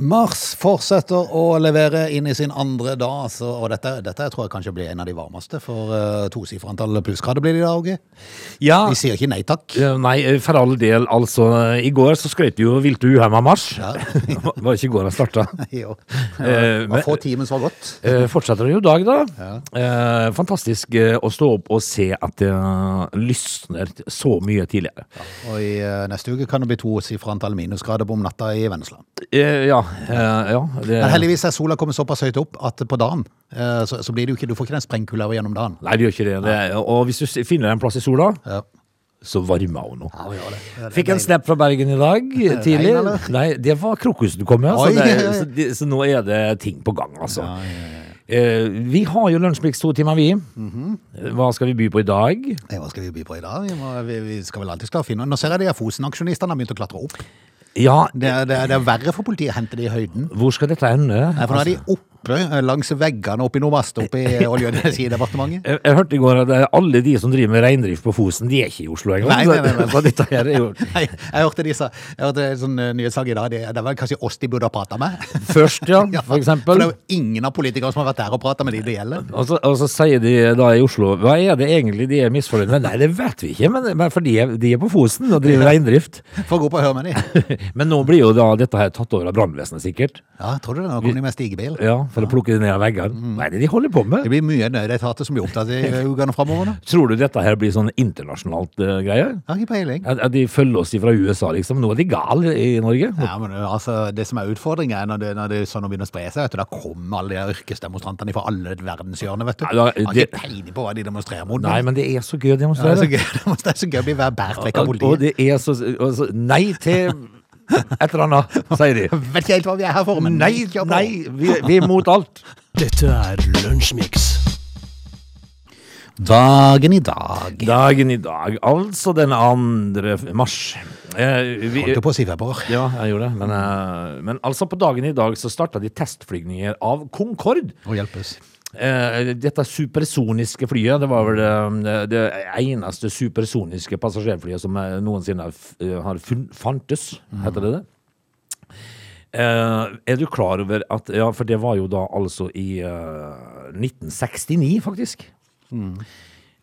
Mars fortsetter å levere inn i sin andre dag, så, og dette, dette tror jeg kanskje blir en av de varmeste. For uh, tosifra antall plussgrader blir det i dag. Åge. Ja, Vi sier ikke nei takk. Uh, nei, for all del. Altså, i går så skrøt jo Vilte og uhemma Mars. Ja. Var ikke i går han starta. Jo. Eh, var men- få timen som var gått. Eh, fortsetter det jo i dag, da. Eh, fantastisk eh, å stå opp og se at det lysner så mye tidligere. Og i uh, neste uke kan det bli tosifra antall minusgrader på om natta i Vennesla. Eh, ja, eh, ja det, Men heldigvis er sola kommet såpass høyt opp at på dagen eh, så, så blir det jo ikke, du får ikke den sprengkulda gjennom dagen. Nei, det gjør ikke det. det. Og hvis du finner en plass i sola, Ja. så varma hun nå. Fikk en snap fra Bergen i dag tidlig. Nei, det var krokusen du kom med. Så, det, så, det, så nå er det ting på gang, altså. Eh, vi har jo Lunsjmix to timer, vi. Mhm. Hva skal vi by på i dag? Hva skal vi by på i dag? Vi, må, vi, vi skal vel alltid klare å finne Nå ser jeg de Fosen-aksjonistene har begynt å klatre opp. Ja, Det det, det er verre for politiet å hente det i høyden. hvor skal dette ende? Nei, for nå er de oppe eh, langs veggene oppe i Nordmast oppe i Olje- og energidepartementet. Jeg, jeg hørte i går at eh, alle de som driver med reindrift på Fosen, de er ikke i Oslo engang. Nei, nei, nei, nei. Dette her er jo Nei, jeg hørte de sa Jeg hørte en sånn eh, nyhetssak i dag. Det, det var kanskje oss de burde ha prata med. først, ja, Ja, for For det er jo ingen av politikerne som har vært der og prata med de det gjelder. Og så, og så sier de da i Oslo Hva er det egentlig de er misfornøyd med? Nei, det vet vi ikke, men, men for de er, de er på Fosen og driver reindrift. For å gå på og høre med de. Men nå blir jo da dette her tatt over av brannvesenet, sikkert. Ja, tror du det? Nå kommer de med stigebil. Ja, For å plukke det ned av veggene. Hva er det de holder på med? Det blir mye nødetater som blir opptatt i ukene framover. Tror du dette her blir sånn internasjonalt uh, greie? Har ikke peiling. At, at de følger oss fra USA, liksom? Nå er de gale i Norge. Ja, men uh, altså, Det som er utfordringen, er når det, når det sånn begynner å spre seg. Vet du, da kommer alle de yrkesdemonstrantene fra alle verdenshjørner. vet du. Ja, da- Jeg har det- ikke peiling på hva de demonstrerer mot. Nei, men det er så gøy å ja, det, er demonstrere. så gøy, det er så gøy å bli hver bært vekk av Og, og det er så altså, Nei til et eller annet, sier de. Vet ikke helt hva vi er her for, men Nei, nei, vi, vi er mot alt. Dette er Lunsjmix. Dagen i dag. Dagen i dag, altså den 2. mars. Eh, vi, Holdt på å si februar? ja, jeg gjorde det. Men, eh, men altså på dagen i dag så starta de testflygninger av Concorde. Å hjelpes. Eh, dette supersoniske flyet, det var vel det, det eneste supersoniske passasjerflyet som eh, noensinne eh, har fun fantes, heter det det? Uh, er du klar over at Ja, for det var jo da altså i uh, 1969, faktisk.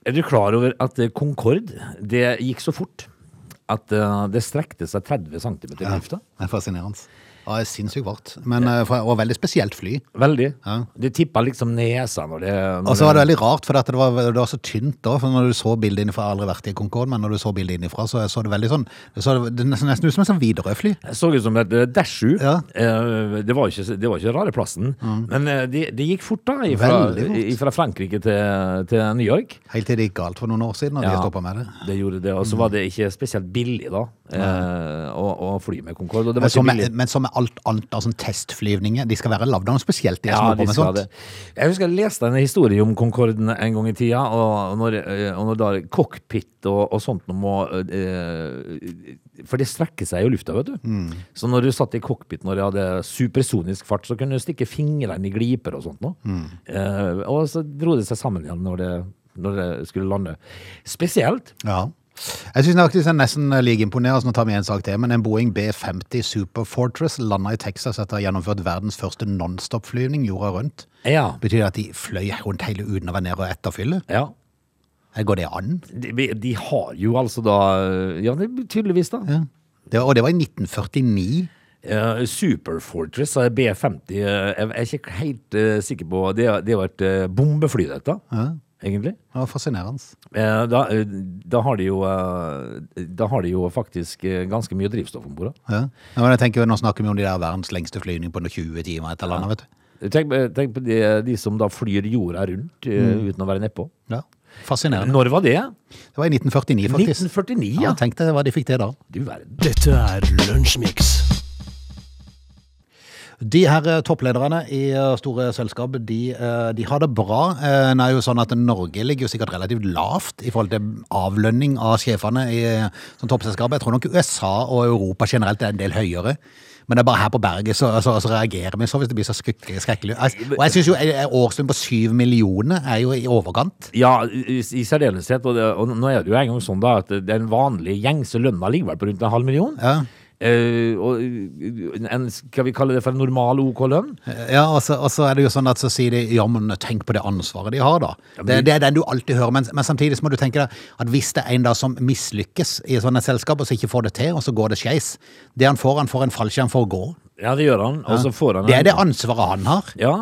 Er du klar over at eh, Concorde, det gikk så fort at eh, det strekte seg 30 cm i lufta? Det er fascinerende. Ja, det er sinnssykt vart. Men, eh, for- og veldig spesielt fly. Veldig. Ja. Det tippa liksom nesa når det når Og så var det veldig rart, for det, var, det var så tynt da. For når du så bildet innenfra, jeg har aldri vært i Concorde, men når du så bildet innenfra, så så det veldig sånn Det så det nesten, ut som et sånn Widerøe-fly. Så ut som et eh, Dash 7. Ja. Eh, Det var ikke, det var ikke rare plassen. Men eh, det de gikk fort, da. Fra, Frankrike til, til New York. Helt til det gikk galt for noen år siden, og de Ja. har stoppa med det. Det gjorde det. Og så var det ikke spesielt billig, da, mm. å, å fly med Concorde. Og det Men var som, ikke billig. men som med alt annet av sånn testflyvninger, de skal være lagd av noe spesielt, de Ja, som på med sånt. det. Jeg husker jeg leste en historie om Concorden en gang i tida, og når, eh, og når da cockpit og, og sånt nå må eh, For det strekker seg jo i lufta, vet du. Mm. Så når du satt i cockpit når du hadde supersonisk fart, så kunne du stikke fingrene i gliper og sånt noe. Mm. Eh, og så dro det seg sammen igjen når det, når det skulle lande. Spesielt. Ja. Jeg syns faktisk det er nesten like imponerende. å ta med en sak til, men En Boeing B50 Super Fortress landa i Texas etter å ha gjennomført verdens første nonstop-flyvning jorda rundt. Ja. Betyr det at de fløy rundt hele uten å være nede og etterfylle? ja. Går det an? De, de har jo altså da Ja, det, tydeligvis, da. Ja. Det, og det var i 1949. Uh, Super Fortress uh, B50 uh, Jeg er ikke helt uh, sikker på Det, er- det jo et bombefly, dette, egentlig. Var fascinerende. Eh, da, uh, da, har de jo, uh, da har de jo faktisk ganske mye drivstoff om bord. Ja. Ja, men jeg tenker, Nå snakker vi om de der verdens lengste flyvning på noen 20 timer. et eller annet, vet du. Tenk, tenk på de, de som da flyr jorda rundt mm. uten å være nedpå. Ja. Fascinerende. Når var det? Det var i 1949, faktisk. 1949, Ja, ja. Tenk deg hva de fikk til da. Du verden. Dette er Lunsjmix. De her eh, topplederne i eh, store selskap, de, eh, de har det bra. Det er jo sånn at Norge ligger jo sikkert relativt lavt i forhold til avlønning av sjefene i sånn toppselskap. Jeg tror nok USA og Europa generelt er en del høyere. Men det er bare her på berget så, så, så reagerer vi så hvis det blir så skrekkelig. Og jeg synes jo årslønn på syv millioner er jo i overkant. Ja, i, i særdeleshet. Og, og nå er det jo en gang sånn da at den vanlige gjengse lønna ligger vel på rundt en halv million. Ja. Eh, og en, skal vi kalle det for en normal OK lønn? Ja, og så, og så er det jo sånn at så sier de ja, men tenk på det ansvaret de har, da. Det, det er den du alltid hører, men, men samtidig så må du tenke deg at hvis det er en da som mislykkes i sånne selskap, og så ikke får det til, og så går det skeis Det han får, han får en fallskjerm for å gå. Ja, det gjør han. Og så får han Det er det ansvaret han har. Ja,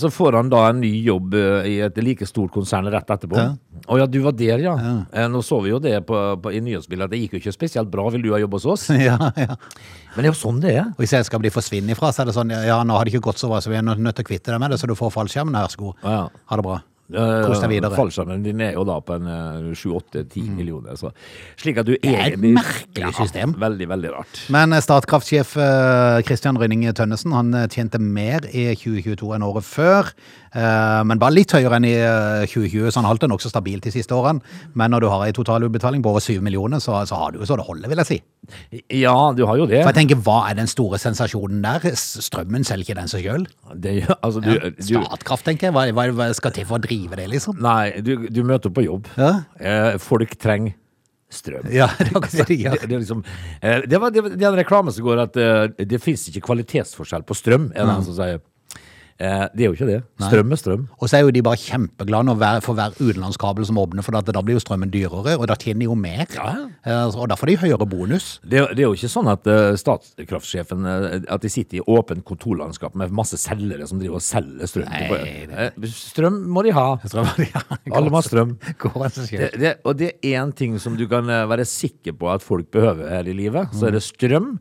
så får han da en ny jobb eh, i et like stort konsern rett etterpå. Å Ja. ja. du var der, ja. Eh, Nå så vi jo det på, på, i nyhetsbildet, at det gikk jo ikke spesielt bra. Vil du ha jobb hos oss? Ja, ja. Men det er jo sånn det er. Og i skal de forsvinner ifra, så er det sånn ja, nå har det ikke gått så bra, så vi er nødt til å kvitte deg med det, så du får fallskjermen, vær så god. Ja. Ha det bra. Eh, Kos deg videre. Fallskjermen din er jo da på en eh, 7-8-10 millioner. Så. Slik at du Mm. er et merkelig system. Veldig, veldig rart. Men eh, Statkraftsjef Kristian Christian Rynning Tønnesen han eh, tjente mer i 2022 enn året før. Eh, Men bare litt høyere enn i eh, 2020, så han holdt det nokså stabilt de siste årene. Men når du har en totalutbetaling på over 7 millioner, så, så har du jo så det holder, vil jeg si. Ja, du har jo det. For jeg tenker, hva er den store sensasjonen der? Strømmen selger ikke den seg sjøl? altså, du, Statkraft, tenker jeg. Hva, hva, hva skal til for å drive det, liksom? nei, du, du møter opp på jobb. Ja. Eh, folk trenger strøm. Ja, det det. Det, det, er liksom, eh, det, var, det, det er en reklame som går at eh, det fins ikke kvalitetsforskjell på strøm, er det en som sier. Eh, det er jo ikke det. Strøm er strøm. Og så er jo de bare kjempeglade når hver, for hver utenlandskabel som åpner, for da, blir jo strømmen dyrere, og da tjener de jo mer. Ja. Eh, Og da får de høyere bonus. Det, det er jo ikke sånn at uh, statskraftsjefen uh, At de sitter i åpent kontorlandskap med masse selgere som driver og selger strøm. Nei, Eh, strøm må de ha. Alle må ha strøm. må ha strøm. Det, det, og det er én ting som du kan eh, være sikker på at folk behøver her i livet, så er det strøm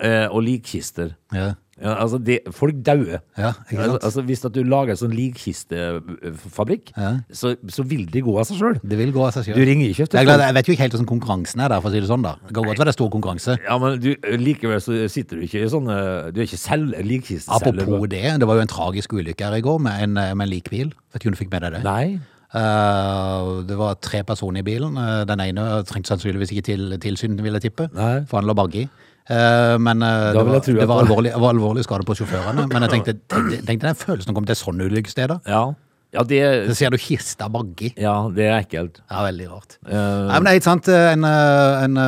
eh, og likkister. Ja. Ja, altså de, folk dauer. Ja, altså, altså, hvis du lager en sånn likkistefabrikk, Ja. så, så vil de gå av seg sjøl. Det vil gå av seg selv. Du ringer ikke etter jeg, jeg vet jo ikke helt hvordan konkurransen er der, for å si det sånn. da. Det kan godt være det er stor konkurranse. Ja, men du, likevel så sitter du ikke i sånn Du er ikke selv likkisteselger. Apropos det, det var jo en tragisk ulykke her i går med en, med en likbil. Vet ikke om du fikk med deg det? Nei. Uh, det var tre personer i bilen. Eh, den ene trengte sannsynligvis ikke til, tilsyn, vil jeg tippe. Nei. For han lå baggi. Eh, men eh, det var, det var alvorlig, var alvorlig skade på sjåførene. Men jeg tenkte, tenkte, tenkte den følelsen å komme til sånne ulykkessteder. Ja. Ja, det, Så ser du kista baggi. ja, det er ekkelt. Ja, veldig rart. Uh, Nei, men det er ikke sant. En, en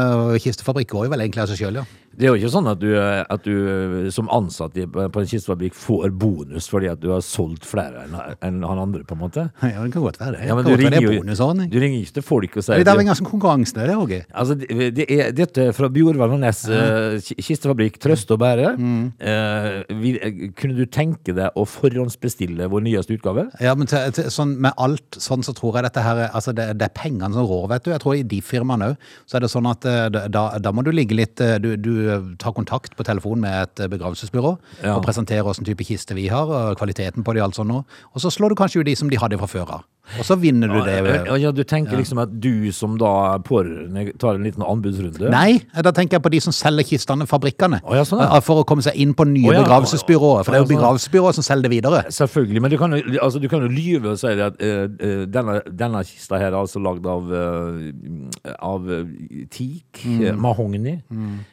kistefabrikk går jo vel egentlig av seg sjøl, ja. Det er jo ikke sånn at du, at du som ansatt i, på en kistefabrikk får bonus fordi at du har solgt flere enn han andre, på en måte. Ja, Det kan godt være det. Ja, men du ringer, er jo, du ringer ikke til folk og sier Det er av ganske konkurranse, det Åge. Altså, det, det er, dette fra Bjorvann og Næss uh, kistefabrikk, trøste og bære. Mm. Uh, eh, kunne du tenke deg å forhåndsbestille vår nyeste utgave? Ja, men til, til, sånn, med alt sånn så tror jeg dette her er- Altså, det, det er pengene som rår, vet du. Jeg tror i de firmaene òg, så er det sånn at eh, da, da må du ligge litt eh, Du, du eh, tar kontakt på telefon med et eh, begravelsesbyrå Ja. og presenterer hvilken type kiste vi har, og kvaliteten på de alt sånt. Og så slår du kanskje ut de som de hadde fra før av. Og så vinner du det. Ja, ja, du tenker liksom at du som da pårørende tar en liten anbudsrunde? Nei, da tenker jeg på de som selger kistene, fabrikkene. Oh, ja, sånn, ja. Eh, For å komme seg inn på nye oh, ja. begravelsesbyråer. For det er ja, jo sånn. som selger det videre. Selvfølgelig, men du kan, altså, du kan jo lyve og si at eh, eh, denne, denne kista her er altså lagd av, uh, av eh, teak, Mm. eh, mahogni,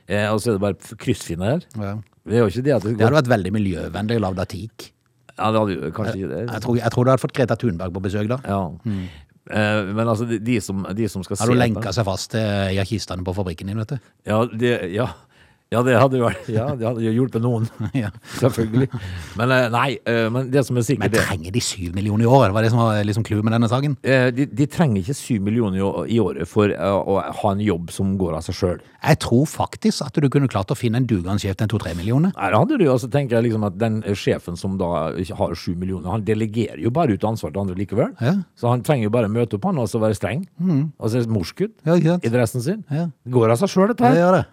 eh, og så er det bare kryssfinner her. Ja. Det er jo ikke det at det, Det hadde vært veldig miljøvennlig lagd av teak. ja, det hadde jo kanskje ikke det. Jeg tror, jeg tror du hadde fått Greta Thunberg på besøk da. Ja. Eh, men altså, de, de, som, de som skal Har du se lenka seg fast til jakistene på fabrikken din, vet du? Ja, det, ja. Ja, det hadde jo vært Ja, det hadde jo hjulpet noen. Ja. Selvfølgelig. Men eh, nei, eh, men det som er sikkert Men trenger de syv millioner i året? Var det som var liksom clouet med denne saken. eh, de, de trenger ikke syv millioner i året for å ha en jobb som går av seg sjøl. Jeg tror faktisk at du kunne klart å finne en dugende til en to-tre millioner. Nei, det hadde du, altså tenker jeg liksom at Den sjefen som da har sju millioner, han delegerer jo bare ut ansvar til andre likevel. Ja. Så han trenger jo bare møte opp han og så være streng. Og så morsk ut Ja, i dressen sin. Ja. Det går av seg sjøl, dette her. Ja, det gjør det.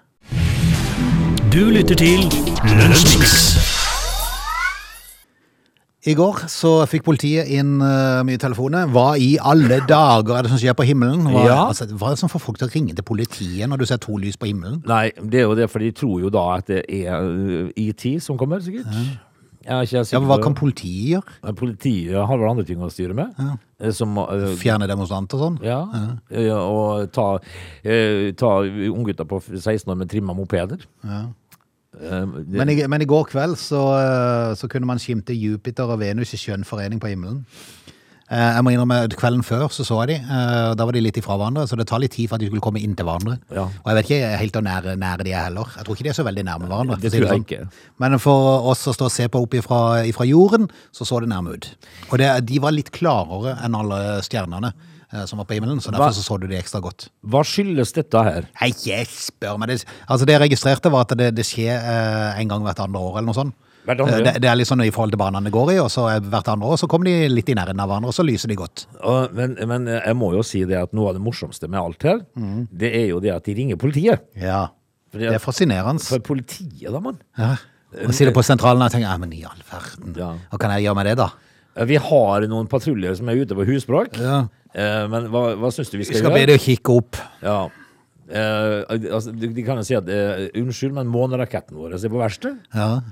Du lytter til Lønnsmiks. I går så fikk politiet inn uh, mye telefoner. Hva i alle dager er det som skjer på himmelen? Hva, Ja. altså, hva er det som får folk til å ringe til politiet når du ser to lys på himmelen? Nei, det er jo det, for de tror jo da at det er uh, ET som kommer, sikkert. Jeg er ikke Ja, men Hva kan politiet gjøre? Politiet har vel andre ting å styre med. Ja. Som uh, Fjerne demonstranter og sånn? ja, ja, og ta, uh, ta unggutter på 16 år med trimma mopeder. Eh, det, Men i, men i går kveld så, eh, så kunne man skimte Jupiter og Venus i skjønn forening på himmelen. Eh, Jeg må innrømme, Kvelden før så så jeg de, eh, og da var de litt ifra hverandre, så det tar litt tid for at de skulle komme inn til hverandre. Ja. Og jeg vet ikke helt hvor nære, nære de er heller. Jeg tror ikke de er så veldig nærme hverandre. Det tror jeg sånn. ikke. Men for oss som står og ser på opp ifra, ifra jorden, så så det nærme ut. Og det, de var litt klarere enn alle stjernene som var på himmelen, så Hva- derfor så, så du de ekstra godt. hva skyldes dette her? Nei, jeg spør meg. Det, altså det jeg registrerte var at det, det skjer eh, en gang hvert andre år eller noe sånt. Eh, Det, det er litt sånn i forhold til banene går i, og så eh, hvert andre år så kommer de litt i nærheten av hverandre, og så lyser de godt. Og, men, men jeg må jo si det at noe av det morsomste med alt her, det er jo det at de ringer politiet. Ja, Fordi det er fascinerende. For politiet, da, mann. Ja. Og sitter på sentralen og tenker, ja, men i all verden, Ja. hva kan jeg gjøre med det da? Eh, Vi har noen patruljer som er ute på husbråk. Ja. Eh, Men hva, hva syns du vi skal, Vi skal, skal be dem å kikke opp. Ja. Eh, altså, de, de kan jo si at eh, unnskyld, men måneraketten vår er på verste. Ja.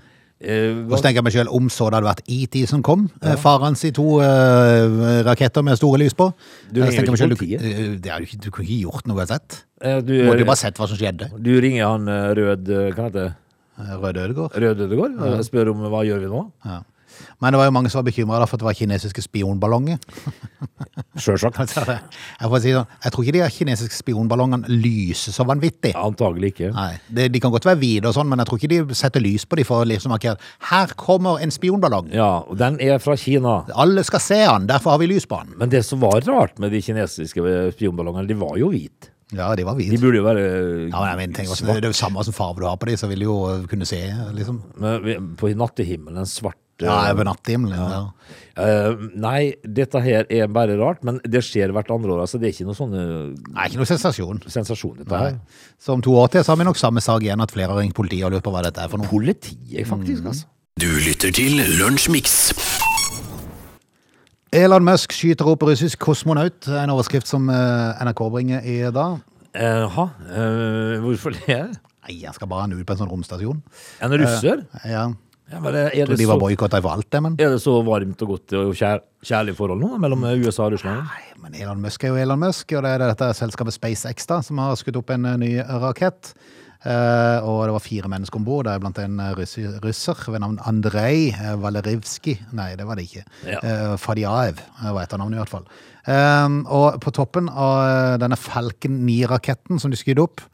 Eh, Og så tenker jeg meg selv, om så det hadde vært ET som kom, ja. faren i to eh, raketter med store lys på. Du Eh, ringer jo ikke politiet? Du, eh, det er jo du kunne ikke gjort noe uansett. eh, du, Du måtte jo bare sett hva som skjedde. du ringer han eh, Rød eh, Hva heter det? Rød Ødegård. Rød Ødegård og spør om hva gjør vi nå? Ja. Men det var jo mange som var bekymret da, for at det var kinesiske spionballonger. Sjølsagt. Jeg, si sånn, jeg tror ikke de kinesiske spionballongene lyser så vanvittig. Antagelig ikke. Nei, det, De kan godt være hvite, og sånn, men jeg tror ikke de setter lys på dem for å liksom markere her kommer en spionballong. Ja, og den er fra Kina. Alle skal se den, derfor har vi lys på den. Men det som var rart med de kinesiske eh, spionballongene, de var jo hvite. Ja, de var De burde jo være Ja, men jeg også, det er jo samme som farve du har på dem, så vil de jo kunne se, liksom. Men På nattehimmelen svart eh, Ja, over natthimmelen. Ja. Uh, Nei, dette her er bare rart, men det skjer hvert andre år. Altså, det er ikke noe sånn eh, Nei, ikke noe sensasjon. sensasjon, dette Nei. her. Så om to år til så har vi nok samme sak igjen, at flere har ringt politiet og lurt på hva dette er for noe. Politiet, faktisk, altså. Du lytter til Lunsjmix. Elon Musk skyter opp russisk kosmonaut, en overskrift som eh, NRK bringer i dag. Jaha, eh, hvorfor det? Nei, jeg skal bare ha han ut på en sånn romstasjon. En russer? Ja, Ja, det, er, tror det de var boikotta for alt det, men er det så varmt og godt og kjær, kjærlig forhold nå mellom USA og Russland? Nei, men Elon Musk er jo Elon Musk, og det er dette selskapet SpaceX da, som har skutt opp en eh, ny rakett. Eh, og det var fire mennesker om bord, deriblant en eh, russi- russer ved navn Andrej Valerivskij. Valerivski. Nei, det var det ikke. Ja. Eh, Fadiaev var etternavnet, i hvert fall. Eh, og på toppen av denne Falcon 9-raketten som de skydde opp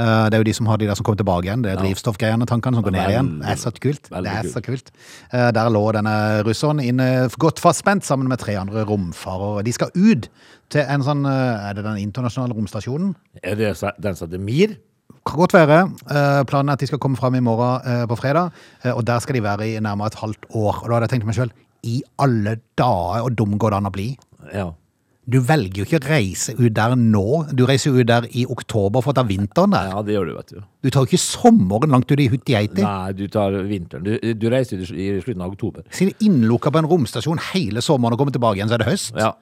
det er jo de som har de der som kommer tilbake igjen. Det er drivstoffgreiene, tankene som går ned igjen. Det er så kult. Det er så kult. Eh, Der lå denne russeren inne godt fastspent sammen med tre andre romfarere. De skal ut til en sånn eh, Er det den internasjonale romstasjonen? Er det den som heter Mir? Kan godt være. Eh, Planen er at de skal komme fram i morgen eh, på fredag, eh, og der skal de være i nærmere et halvt år. Og da hadde jeg tenkt meg selv, i alle dager, og dum går det an å bli? Ja. Du velger jo ikke å reise ut der nå. Du reiser ut der i oktober for å ta vinteren der. ja, det gjør du, vet du. Du tar jo ikke sommeren langt ut i Huttiheiti. Nei, du tar vinteren. Du, du reiser i i slutten av oktober. Sitter innlukka på en romstasjon hele sommeren og kommer tilbake igjen, så er det høst. Ja.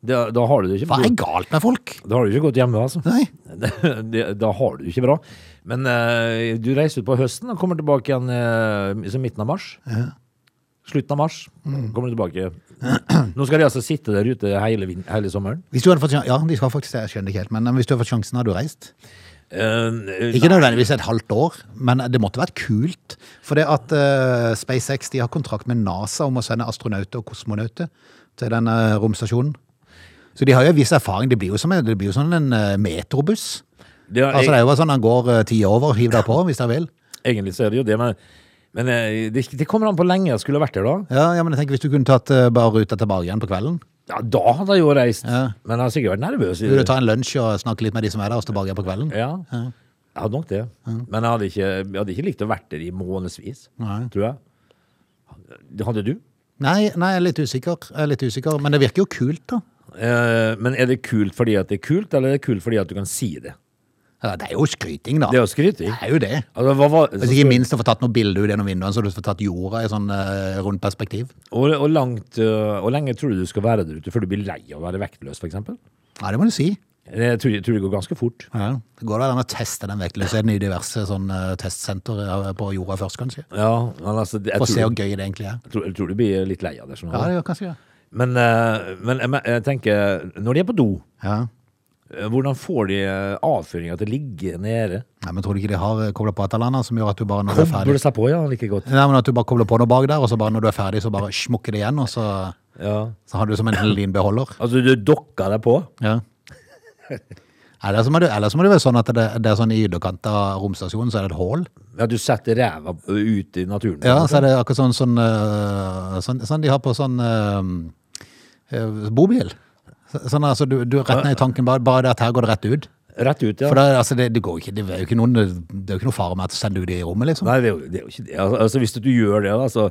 Da, da har du det ikke Hva er galt med folk? Da har du ikke gått hjemme, altså. Nei. Da, da har du det ikke bra. Men uh, du reiser ut på høsten og kommer tilbake igjen uh, som midten av mars. Slutten av mars Mm. kommer du tilbake. Nå skal de altså sitte der ute hele, vin- hele sommeren. Hvis du hadde fått, sjan- ja, de skal faktisk det, jeg skjønner det ikke helt, men eh, hvis du hadde fått sjansen, hadde du reist? Eh, Ikke nødvendigvis et halvt år, men det måtte vært kult. For det at eh, SpaceX de har kontrakt med NASA om å sende astronauter og kosmonauter til denne romstasjonen. Så de har jo en viss erfaring. Det blir jo som, en- det blir jo sånn en eh, metrobuss. det er, Altså Det er jo bare sånn han går eh, ti over, hiv deg på hvis dere vil. Egentlig så er det jo det, men, men eh, det, det kommer an på lenge jeg skulle vært der da. Ja, ja, men jeg tenker Hvis du kunne tatt uh, bare ruta tilbake igjen på kvelden Ja, da hadde jeg jo reist. Ja. Men jeg har sikkert vært nervøs. det. ta en lunsj og snakke litt med de som er der, og tilbake igjen på kvelden. Ja, jeg hadde nok det. Men jeg hadde, ikke, jeg hadde ikke likt å vært der i månedsvis, Nei. tror jeg. Hadde du? Nei, nei, jeg er litt usikker. Jeg er litt usikker, Men det virker jo kult, da. Eh, men er det kult fordi at det er kult, eller er det kult fordi at du kan si det? Ja, det er jo skryting, da. Det er jo skryting. Det er jo det. Altså, hva var, Hvis ikke minst å få tatt noen bilder ut gjennom vinduene, så du får tatt jorda i sånn uh, rundt perspektiv. og, og, langt, uh, og lenge tror du du skal være der ute før du blir lei av å være vektløs, f.eks.? Ja, det må du si. Jeg tror, jeg tror det går ganske fort. Ja. Det går an å teste den vektløsheten i diverse sånn uh, testsenter eh, på jorda først, kanskje. Ja, altså, jeg, For å se hvor gøy det egentlig er. jeg, tror, jeg tror du blir litt lei av det. Sånn. Ja, det gjør kanskje det. Men, men jeg tenker, når de er på do, Ja. Øh, hvordan får de øh, avføringa til å ligge nede? Nei, men tror du ikke de har kobla på et eller annet som gjør at du bare når du er Kobler ferdig det seg på, ja, like godt. Nei, men at du bare kobler på noe bak der, og så bare når du er ferdig, så bare smukker det igjen, og så, Ja. så har du som en liten beholder. Altså, du dokker deg på? Ja. Eller så må, det, eller så må det være sånn at det, det er sånn i ytterkant av romstasjonen, så er det et hull. Ja, du setter ræva ut i naturen? Ja, så er det akkurat sånn, sånn, sånn, sånn de har på sånn øh, bobil. Så- Sånn altså, du, du rett ned i tanken, bare, bare det at her går det rett ut. Rett ut, ja. For det, altså, det, det går ikke, det er jo ikke noen, det er jo ikke noe fare med å sende ut i rommet, liksom. Nei, det er, jo, det er jo ikke det. Altså, altså, hvis du gjør det, da, så,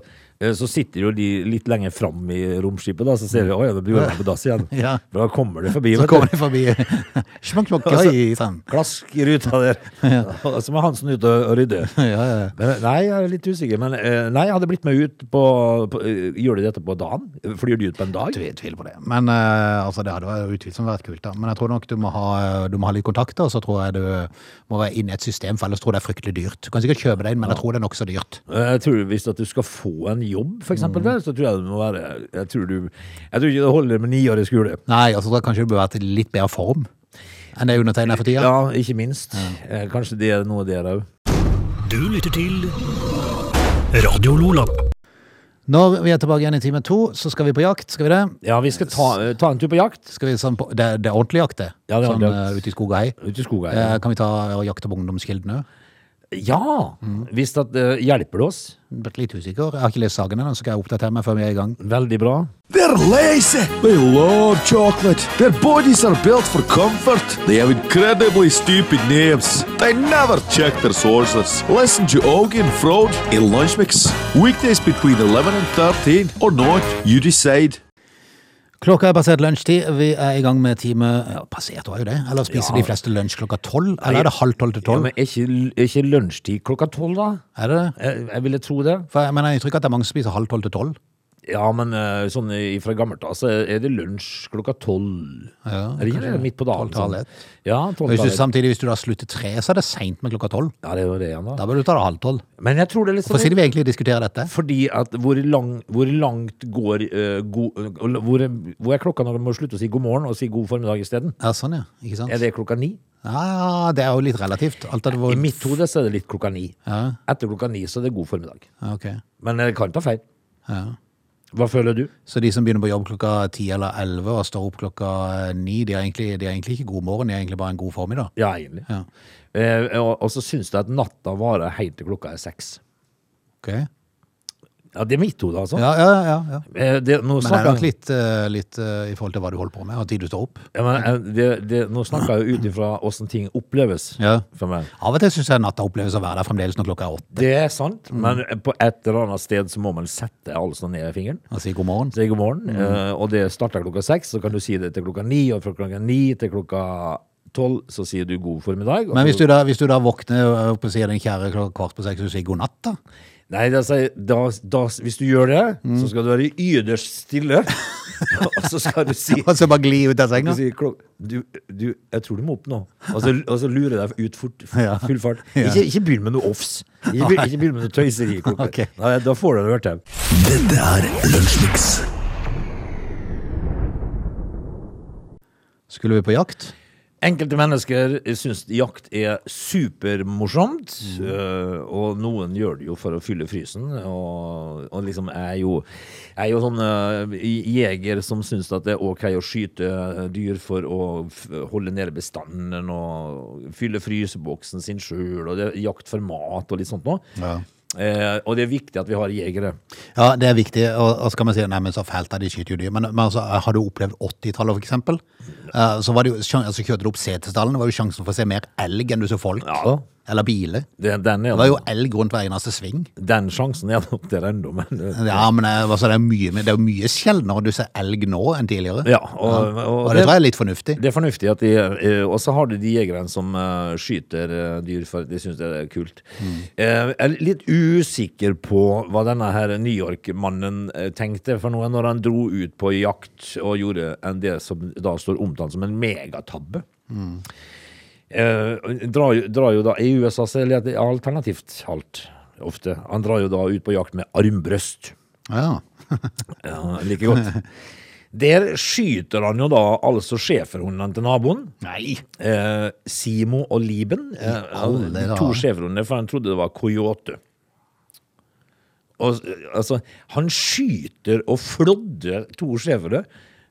så sitter jo de litt lenger fram i romskipet, da, så ser de oi, det blir jo på dass igjen. Ja. Da kommer de forbi, Så kommer de forbi. Smakk, smakk, Altså- oi, sånn. Klask i ruta der. Ja. Så må Hansen ut og, rydde. Ja, ja. Men, nei, jeg er litt usikker. Men eh, nei, jeg hadde blitt med ut på, på eh, Gjør de dette på dagen? Flyr de ut på en dag? Jeg tviler på det. Men altså, det hadde utvilsomt vært kult, da. Men jeg tror nok du må ha, du må ha litt kontakter, og så tror jeg du må være inne i et system, for ellers tror jeg det er fryktelig dyrt. Du kan sikkert kjøpe det inn, men jeg tror det er nokså dyrt. Eh, Jeg tror Hvis at du skal få en jobb, for eksempel, så tror jeg det må være Jeg tror, du, jeg tror ikke det holder med ni år i skole. Nei, altså, da kanskje du bør være til litt bedre form enn det undertegnet er for tida. Ja, ikke minst. Ja. Kanskje det er noe der òg. Du lytter til Radio Lola. Når vi er tilbake igjen i time to, så skal vi på jakt. Skal vi det? Ja, vi skal ta, eh, ta en tur på jakt Skal vi sånn på, det, det er ordentlig jakt, det. Ja, det er sånn ordentlig jakt. øh, ute i skog og hei. ute i skogen. Eh, kan vi ta og jakte på ungdomskildene òg? Ja! Hvis at eh, hjelper det oss. Blitt litt usikker. Jeg har ikke lest sagene, så skal jeg oppdatere meg før vi er i gang. Veldig bra. They're lazy. They love chocolate. Their bodies are built for comfort. They have incredibly stupid names. They never check their sources. Listen to Augie and Frode in Lunch Mix. Weekdays between 11 and 13 or not, you decide. Klokka er passert lunsjtid. Vi er i gang med time ja, Passert var jo det. Eller spiser Ja. de fleste lunsj klokka tolv? Eller er det halv tolv til Ja, tolv? men er ikke, ikke lunsjtid klokka tolv, da? Er det det? Jeg, jeg ville tro det. For jeg mener, jeg tror ikke at det er mange som spiser halv tolv til tolv. Ja, men eh, sånn fra gammelt av så er det lunsj klokka tolv. Ja, er ikke? Midt på dagen? Tolv sånn? Ja, Hvis du, samtidig, hvis du da slutter tre, så er det seint med klokka tolv. Ja, det jo det igjen, da. Da bør du ta det halv tolv. Men jeg tror det er litt Hvorfor sånn sitter vi egentlig og diskuterer dette? Fordi at hvor, lang, hvor langt går eh, go, hvor, er- hvor er klokka når du må slutte å si god morgen og si god formiddag isteden? Ja, sånn ja. Ikke sant? Er det klokka ni? Ja, det er jo litt relativt. Hvor... I mitt hode så er det litt klokka ni. Ja, Etter klokka ni så er det god formiddag. ja, ok. Men det kan ta feil. Ja. Hva føler du? Så de som begynner på jobb klokka ti eller elleve og står opp klokka ni, de er, egentlig, de egentlig ikke god morgen, de er egentlig bare en god formiddag. Ja, egentlig. Ja. Eh, og, og så syns jeg at natta varer helt til klokka er seks. Ok? Ja, det er mitt hode, altså. Ja, ja, ja. ja. Eh, det, nå Men det er nok litt, eh, litt eh, i forhold til hva du holder på med, og tid du står opp. ja, men, det, det, Nå snakker jeg jo ut ifra åssen ting oppleves Ja. for meg. Av og til syns jeg natta oppleves å være der fremdeles når klokka er åtte. Det er sant, men på et eller annet sted så må man sette altså ned fingeren. Og si god morgen. Si god morgen. eh, og det starter klokka seks, så kan du si det til klokka ni, og fra klokka ni til klokka tolv så sier du god formiddag. Men hvis du da, hvis du da våkner opp og sier den kjære klokka kvart på seks, så du sier god natt, da? Nei, da, da, da, hvis du gjør det, så skal du være yderst stille. og så skal du si Og så bare gli ut av senga? Du sier du, du, jeg tror du må opp nå. Og så, og så lurer jeg deg ut fort. Full fart. Ja. Ikke, ikke begynn med noe offs. Ikke, ikke begynn med noe tøyseri. Okay. Nei, da får du det hørt. Dette er Lunsjmix. Skulle vi på jakt? Enkelte mennesker syns jakt er supermorsomt, øh, og noen gjør det jo for å fylle frysen. Og, og liksom er jo, er jo sånn jeger som syns at det er ok å skyte dyr for å holde nede bestanden og fylle fryseboksen sin sjøl, og det er jakt for mat og litt sånt noe. Ja. Eh, og det er viktig at vi har jegere. Ja, det er viktig. Og, og skal man si nei, men så fælt er de skyter jo dyr. Men, men altså, har du opplevd 80-tallet, for eksempel? Eh, så var det jo, altså, kjørte du opp Setesdalen, det var jo sjansen for å se mer elg enn du så folk. Ja. Eller biler. Det, den, er, Det var jo elg rundt hver eneste sving. den sjansen er nok der ennå, men eh, Ja, men det, altså, det er mye, det er mye sjeldnere du ser elg nå enn tidligere. Ja, og, og, Og det tror jeg er litt fornuftig. Det er fornuftig at de eh, Og så har du de jegerne som eh, skyter eh, dyr, for de syns det er kult. Eh, jeg er litt usikker på hva denne her New York-mannen eh, tenkte for noe når han dro ut på jakt og gjorde en det som da står omtalt som en megatabbe. Eh, drar, drar jo da I USA så er det alternativt alt, ofte. Han drar jo da ut på jakt med armbrøst. Ja. Ja, like godt. Der skyter han jo da altså schæferhundene til naboen. Nei. Eh, Simo og Liben. Eh, alle to schæferhunder, for han trodde det var coyote. Og, eh, altså, han skyter og flådder to schæfere,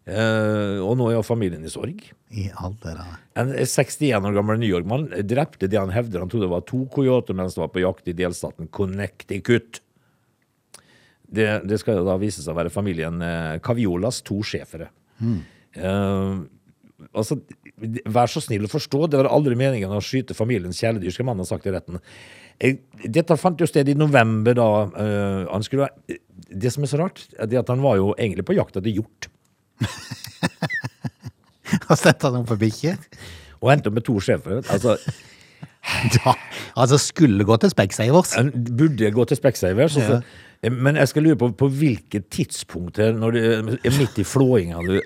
eh, og nå er jo familien i sorg. I alderen. En 61 år gammel New York-mann drepte det han hevder han trodde var to coyoter mens han var på jakt i delstaten Connecticut. Det, det skal da vise seg å være familien eh, Caviolas to schæfere. Eh, altså, vær så snill å forstå, det var aldri meningen å skyte familiens kjæledyr, skal mannen ha sagt i retten. Eh, dette fant jo sted i november, da. Uh, han skulle det som er så rart, er at han var jo egentlig på jakt etter hjort. Og sendte han på bikkje. Og endte opp med to sjefer. Altså, Ja, altså skulle gå til Specsavers. Burde gå til Specsavers. Ja. Men jeg skal lure på på hvilket tidspunkt her, når du er midt i flåinga du,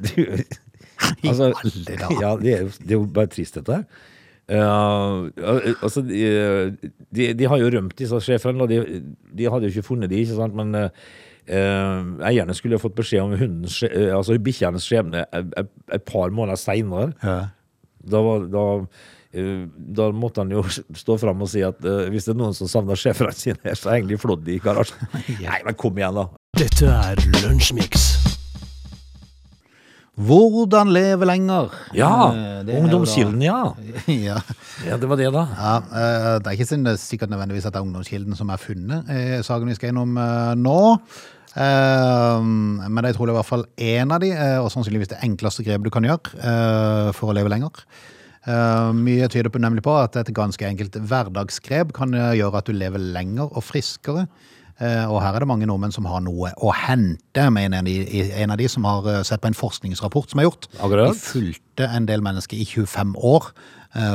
du altså, ja, det er, jo, det er jo bare trist, dette her. Uh, altså, de, de, de har jo rømt, disse sjefene. De, de hadde jo ikke funnet de, ikke sant? Men eh, eh, eierne skulle ha fått beskjed om hundens, eh, altså bikkjenes skjebne et, et, par måneder seinere. Ja. Da, var, da, eh, da måtte han jo stå fram og si at eh, hvis det er noen som savner sjeferne sine, her, så er egentlig flådd i garasjen. Nei, men kom igjen, da. Dette er Lunsjmix. Hvordan leve lenger? Ja, Eh, Ungdomskilden, ja. Ja. ja. Det var det, da. ja eh, det er ikke sikkert nødvendigvis at det er Ungdomskilden som er funnet i saken vi skal innom eh, nå. Eh, men det er trolig i hvert fall én av de, eh, og sannsynligvis det enkleste grepet du kan gjøre eh, for å leve lenger. Mye tyder på nemlig på at et ganske enkelt hverdagsgrep kan gjøre at du lever lenger og friskere. Og her er det mange nordmenn som har noe å hente, mener en, en av de som har sett på en forskningsrapport som er gjort. Akkurat. De fulgte en del mennesker i 25 år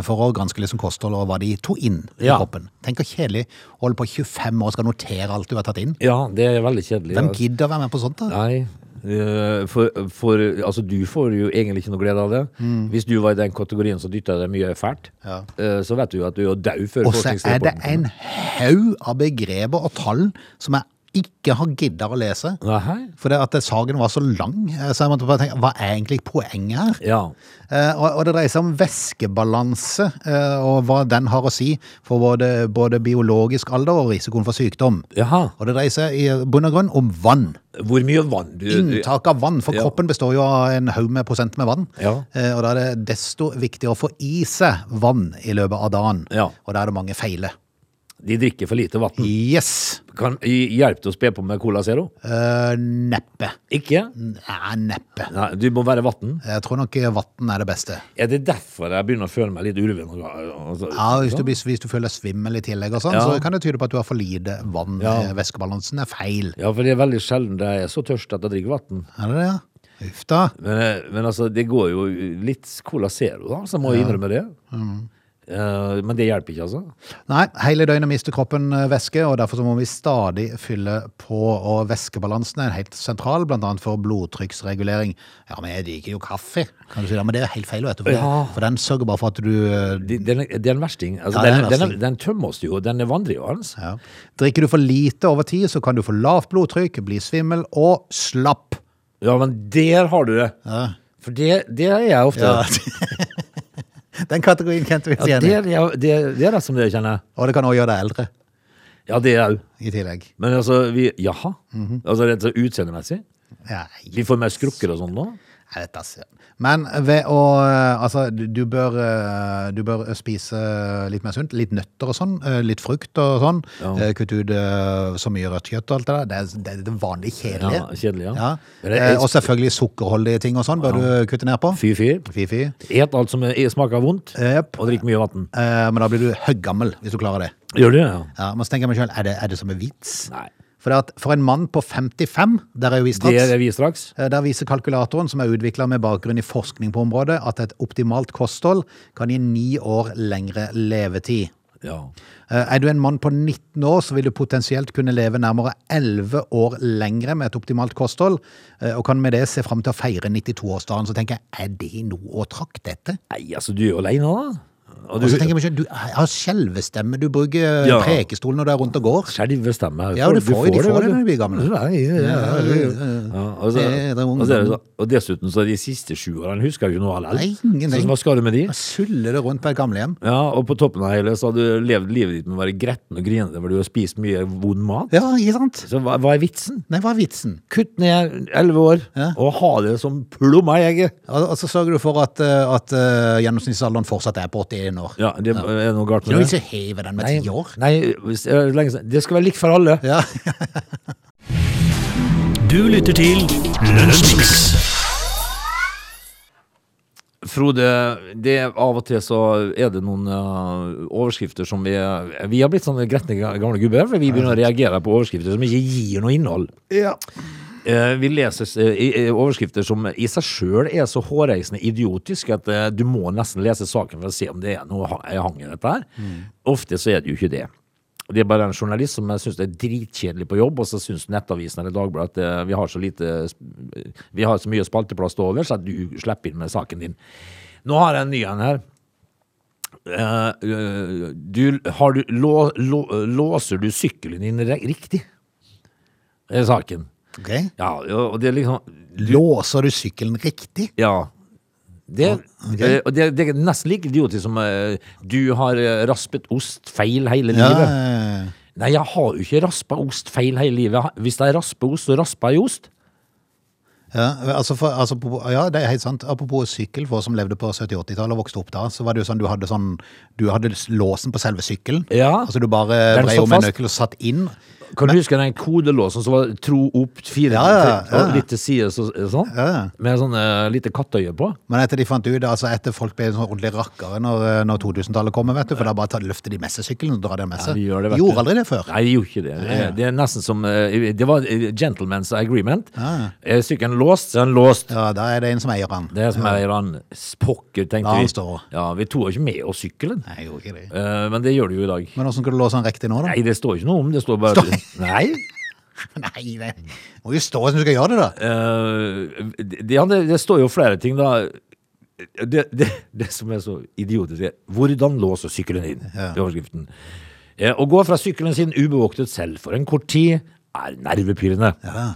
for å granske liksom kosthold og hva de tok inn i Ja. kroppen. Tenk hvor kjedelig å holde på 25 år og skal notere alt du har tatt inn. Ja, det er veldig kjedelig. Hvem altså. gidder å være med på sånt? da? Nei. eh, For, for altså, du får jo egentlig ikke noe glede av det. Hvis du var i den kategorien som dytta deg mye fælt, Mm. Ja. eh, så vet du jo at du er død før Og så er det en haug av begreper og tall som jeg ikke har gidda å lese. For det at saken var så lang, så jeg måtte bare tenke, hva er egentlig poenget her? Ja. Eh, og, og det dreier seg om væskebalanse, eh, og hva den har å si for både, både biologisk alder og risikoen for sykdom. Jaha. Og det dreier seg i bunn og grunn om vann. Hvor mye vann du Inntak av vann, for Ja. kroppen består jo av en haug med prosent med vann. Ja. Eh, Og da er det desto viktigere å få i seg vann i løpet av dagen. Ja. Og da er det mange feiler. De drikker for lite vann. Yes! Kan hjelpe til å spe på med Cola Zero? Uh, neppe. Ikke? Nei, neppe. Nei, du må være vann. Jeg tror nok vann er det beste. Er det derfor jeg begynner å føle meg litt ulven? Altså, Ja, hvis du, hvis du føler svimmel i tillegg og sånn, Ja. så kan det tyde på at du har for lite vann. Ja. Eh, Væskebalansen er feil. Ja, for det er veldig sjelden jeg er så tørst at jeg drikker vann. Er det det, ja? Uff da. Men, men altså, det går jo litt Cola Zero, da, så må jeg ja. innrømme det. Eh, men det hjelper ikke, altså. Nei, hele døgnet mister kroppen eh, væske, og derfor så må vi stadig fylle på. Og væskebalansen er helt sentral, annet for blodtrykksregulering. Ja, men jeg liker jo kaffe, kan du si. det, men det er helt feil, vet du. For, Ja. for den sørger bare for at du eh, Det, er- det er en versting. Altså, Ja, den, den, er- den tømmer oss jo. Den er vandregjørende. ja. Drikker du for lite over tid, så kan du få lavt blodtrykk, bli svimmel og slapp. Ja, men der har du det. Ja. For det, det er jeg ofte. Ja. Den kategorien kjente vi Ja, oss det, igjen i. er, det, det er det som det kjenner. Og det kan også gjøre deg eldre Ja, det er òg. i tillegg. Men altså, vi Jaha? Mhm. Altså rett og slett utseendemessig? Ja, Vi får mer skrukker og sånn nå? Jeg vet ikke. Men ved å eh, Altså, du, du bør, eh, du bør spise litt mer sunt. Litt nøtter og sånn. eh, Litt frukt og sånn. Ja. Kutt ut eh, så mye rødt kjøtt og alt det der. Det er det, er det vanlige kjedelige. Ja, kjedelig, ja. Ja. Er- Eh, Og selvfølgelig sukkerholdige ting og sånn bør du kutte ned på. Fy, fy. Et alt som er- smaker vondt, yep. og drikk mye vann. Eh, Men da blir du høggammel hvis du klarer det. Gjør du det? Ja. Ja, men så tenker jeg meg selv, er er det som en vits? Nei. For, at for en mann på 55, der er vi straks, Det er vi straks. eh, der viser kalkulatoren, som er utvikla med bakgrunn i forskning på området, at et optimalt kosthold kan gi ni år lengre levetid. Ja. Eh, Er du en mann på 19 år, så vil du potensielt kunne leve nærmere 11 år lengre med et optimalt kosthold, eh, og kan med det se fram til å feire 92-årsdagen. Så tenker jeg, er det noe å trakte etter? Nei, altså, du er jo aleine, da. Og Og så tenker jeg meg du har skjelvestemme, du bruker Ja. prekestolen når du er rundt og går. Skjelvestemme. Ja, du får jo- de får det når du. blir gamle. Nei, ja, ja, ja. Ja, og, så, så dessuten så er de siste sju årene husker jeg ikke noe av ingenting. Så hva skal du med de? Suller det rundt på et gamlehjem. Ja, og på toppen av hele så har du levd livet ditt med å være gretten og grinete, fordi du har spist mye vond mat. Ja, ikke sant? Så hva, hva er vitsen? Nei, hva er vitsen? Kutt ned elleve år, og ha det som plomma i egget. Og så sørger du for at, eh, at uh, gjennomsnittsalderen fortsatt er på 81 år. Ja, det er noe galt Ikke noe med det. i å heve den med Nei, ti år. nei hvis, lenge det skal være likt for alle. Ja. Du lytter til Lunsjmix. Frode, det er av og til så er det noen uh, overskrifter som vi Vi har blitt sånne gretne gamle gubber, for vi begynner å reagere på overskrifter som ikke gir noe innhold. ja. Eh, vi leser eh, overskrifter som i seg sjøl er så hårreisende idiotisk at eh, du må nesten lese saken for å se om det er noe ha- hang i dette her. Ofte så er det jo ikke det. Det er bare en journalist som syns det er dritkjedelig på jobb, og så syns Nettavisen eller Dagbladet at vi har så lite Vi har så mye spalteplass til over, så at du slipper inn med saken din. Nå har jeg en ny en her. Du, har du, lå, lå, låser du sykkelen din riktig? Det er saken. Ok. Ja, og det er liksom Låser du sykkelen riktig? Ja. Det, okay. eh, og det, det er nesten like idiotisk som eh, du har eh, raspet ost feil hele Ja. livet. Nei, jeg har jo ikke raspa ost feil hele livet. Hvis jeg rasper ost, så rasper jeg ost. Ja, altså for, altså på, ja, det er helt sant. Apropos sykkel, for oss som levde på 70-80-tallet og vokste opp da, så var det jo sånn du hadde sånn Du hadde låsen på selve sykkelen. Ja. Altså du bare Den vrei satt om en fast. nøkkel og satt inn. Kan du huske den kodelåsen som var tro opp fire Ja, ja, ja. litt til side så, sånn? Med sånn uh, lite kattøye på? Men etter de fant ut, altså etter folk ble sånn ordentlig rakkere når, når 2000-tallet kommer, vet du, for da bare tar, løfter de med seg sykkelen og drar den med seg. de gjør det, vet Gjorde aldri det før. Nei, de gjorde ikke det. Det, det er nesten som eh, Det var eh, gentleman's agreement. Er sykkelen låst, så er den låst. Ja, da er det en som eier den. Det er som eier han Pokker, tenkte vi. Ja, vi tok ikke med oss sykkelen. Nei, jeg gjorde ikke det. Uh, men det gjør du jo i dag. Men hvordan skal du låse den riktig nå, da? Nei, det står ikke noe om. Det står bare Nei. Nei, det må jo stå som du skal gjøre det, da. Eh, det, ja, det, det står jo flere ting, da. Det, det, det som er så idiotisk, er hvordan låser sykkelen din? Ja. i overskriften. Eh, å gå fra sykkelen sin ubevoktet selv for en kort tid er nervepirrende. Ja.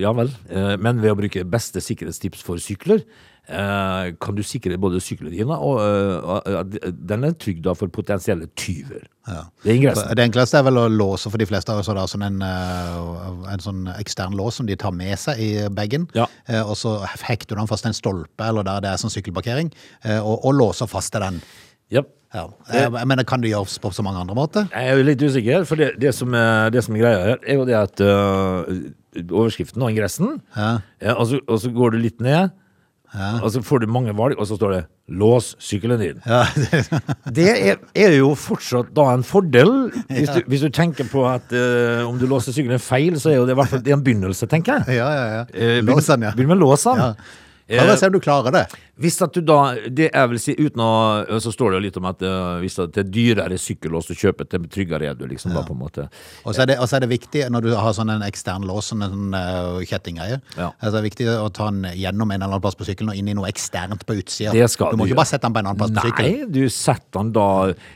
Ja vel, eh, men ved å bruke beste sikkerhetstips for sykler, kan du sikre både syklene dine, og eh, at den er trygg da for potensielle tyver. Ja. Det. Det enkleste er vel å låse for de fleste av oss, da, sånn en, eh, en sånn ekstern lås som de tar med seg i bagen. Ja. Eh, Og så hekter du den fast til en stolpe, eller der det er sånn sykkelparkering, eh, og, og låser fast til den. Ja. Ja. Eh, Men det kan du gjøres på så mange andre måter. Jeg er litt usikker, for det, det, som, er, det som er greia her, er jo det at uh, overskriften og ingressen, Ja. ja, og, så, og så går du litt ned, og så får du mange valg, og så står det 'lås sykkelen din'. Ja, Det er, er jo fortsatt da en fordel, hvis, du, hvis du tenker på at uh, om du låser sykkelen feil, så er jo det i hvert fall en begynnelse, tenker jeg. ja, ja. ja. Eh, Lås den, ja. Begynn med låsen. Ja. Prøv å se om du klarer det. Hvis at du da, det jeg vil si uten å, Så står det jo litt om at uh, hvis at det er dyrere sykkellås du kjøper, til tryggere er du, liksom, da, på en måte. Og så er, det- er det viktig når du har sånn en ekstern lås, sånn en uh, kjettinggreie, Ja. altså det er viktig å ta den gjennom en eller annen plass på sykkelen og inn i noe eksternt på utsida. Du må du ikke bare sette den på en annen plass på sykkelen. Nei, du setter den da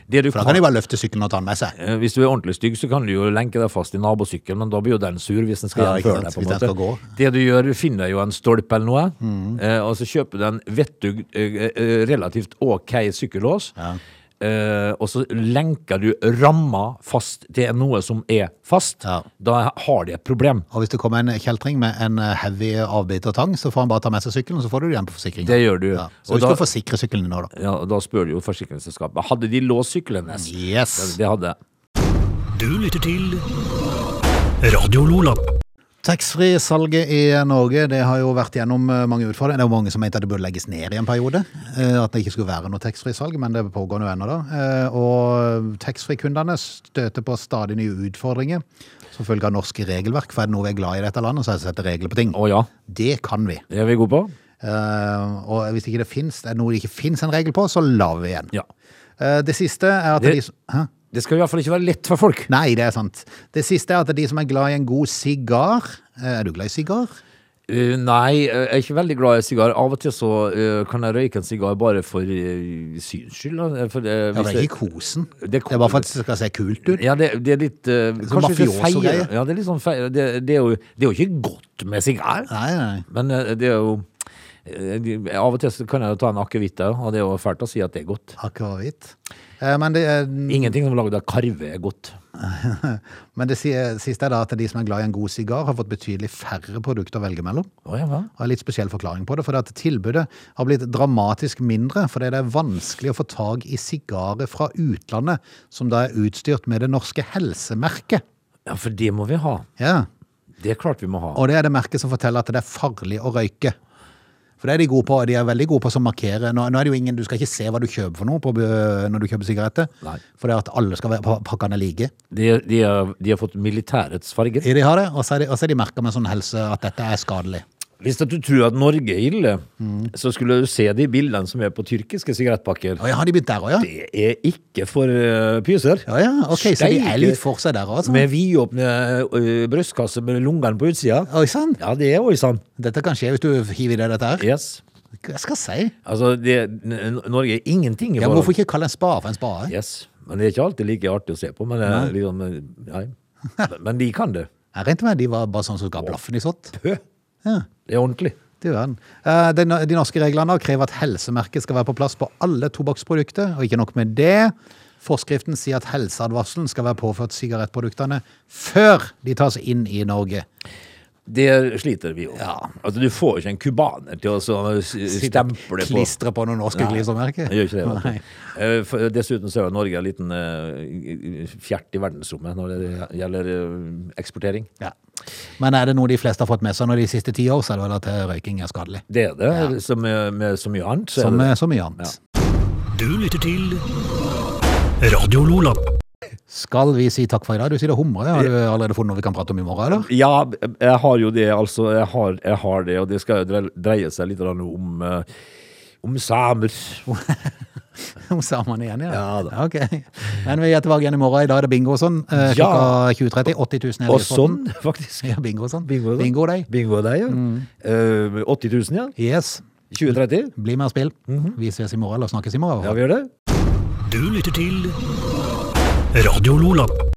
det du For da kan de bare løfte sykkelen og ta den med seg. Uh, Hvis du er ordentlig stygg, så kan du jo lenke deg fast i nabosykkelen, men da blir jo den sur hvis den skal Ja, sant, deg. på en måte. Mm. Det du gjør, du finner jo en stolpe eller noe, eh, og så kjøper du en vettug, eh, eh, relativt ok sykkellås. eh, og så lenker du ramma fast til noe som er fast, Ja. da har de et problem. Og hvis det kommer en kjeltring med en eh, og avbitertang, så får han bare ta med seg sykkelen, og så får du det igjen på forsikringen. Det gjør du. Ja. Så Og husk å forsikre sykkelen din nå, da. Ja, Da spør du jo forsikringsselskapet. Hadde de låst sykkelen hennes? Yes. Det hadde. Du lytter til Radio Lola. Taxfree-salget i Norge det har jo vært gjennom eh, mange utfordringer. Det er jo mange som mente at det burde legges ned i en periode. eh, At det ikke skulle være noe taxfree-salg, men det pågår jo ennå da. Eh, Og taxfree-kundene støter på stadig nye utfordringer som følge av norske regelverk. For er det noe vi er glad i i dette landet, så er det å sette regler på ting. Å ja, Det kan vi. det er vi gode på. Og hvis ikke det finnes, er det noe det ikke finnes en regel på, så lar vi igjen. Ja. Det siste er at Det- de? Det skal i hvert fall ikke være lett for folk. Nei, det er sant. Det siste er at de som er glad i en god sigar eh, Er du glad i sigar? Uh, nei, jeg er ikke veldig glad i sigar. Av og til så uh, kan jeg røyke en sigar bare for uh, syns skyld. Uh, For, Ja, eh, det er ikke kosen. Det er bare for at det skal se kult ut. Ja, det, det er litt uh, ikke mafioso-greie. Ja, det er litt sånn feie. Det, det, er jo, det er jo ikke godt med sigar, Nei, nei. men eh, det er jo eh, Av og til så kan jeg ta en akevitt, og det er jo fælt å si at det er godt. Akvavitt. Eh, Men det, er- Ingenting som er laget av karve er godt. men det siste er da at de som er glad i en god sigar, har fått betydelig færre produkter å velge mellom. Oh, ja? Og en litt spesiell forklaring på det, for at tilbudet har blitt dramatisk mindre, fordi det er vanskelig å få tag i sigarer fra utlandet, som da er utstyrt med det norske helsemerket. ja, for det må vi ha. Ja, Det er klart vi må ha. og det er det merket som forteller at det er farlig å røyke. For det er de gode på, de er veldig gode på å markere. Nå, nå er det jo ingen, du skal ikke se hva du kjøper for noe på, når du kjøper sigaretter. For det er at alle skal være pakkene like. De, de, har, de har fått militærets farger. De har det, og så er de, og så er de merket med sånn helse at dette er skadelig. Hvis at du tror at Norge er ille, Mm. så skulle du se de bildene som er på tyrkiske sigarettpakker. Å ja, har de begynt der også, ja? Det er ikke for uh, pyser. Ja, ja, ok, så de er litt for seg der også. Med vidåpne uh, brystkasser med lungene på utsida. Oi sann, Ja, det er oi sann. dette kan skje hvis du hiver i deg dette her. Yes. Hva skal jeg si? Altså, det, Norge er ingenting i forhold Ja, hvorfor ikke kalle en spade for en spade? Yes. Men det er ikke alltid like artig å se på. Men, det liksom, eh, nei. men de kan det. Jeg regnet med de var bare sånn som ga blaffen i sånt. Hø. Ja. Det er ordentlig. Det gjør den. Eh, De, de norske reglene krever at helsemerket skal være på plass på alle tobakksprodukter, og ikke nok med det. Forskriften sier at helseadvarselen skal være påført sigarettproduktene før de tas inn i Norge. Det sliter vi jo. Ja. Altså, du får jo ikke en cubaner til å stemple på Klistre på noen norske klistremerker. Gjør ikke det. vet du. Eh, Dessuten så er jo Norge en liten eh, fjert i verdensrommet når det gjelder eh, eksportering. Ja. Men er det noe de fleste har fått med seg når de siste ti år, så er det vel at røyking er skadelig. Det er det, som med, med så mye annet. så Som det- med så mye annet. Du lytter til Radio Lola. Skal vi si takk for i dag? Du sier det humrer. Har du allerede funnet noe vi kan prate om i morgen, eller? Ja, jeg har jo det, altså. Jeg har, jeg har det, og det skal jo dreie seg litt om, eh, om samer. Om samene igjen, ja. Ja da. Ok. Men vi er tilbake igjen i morgen. I dag er det bingo og sånn. Eh, Ja. Klokka 20.30. 80 000 i Og sånn, faktisk. Ja, bingo og sånn. Bingo, og Bingo deg. Bingo deg, ja. Eh, 80 000, ja. Yes. 2030. Bli med og spill. Vi ses i morgen, eller snakkes i morgen. Ja, vi gjør det. Du lytter til Radio Lola.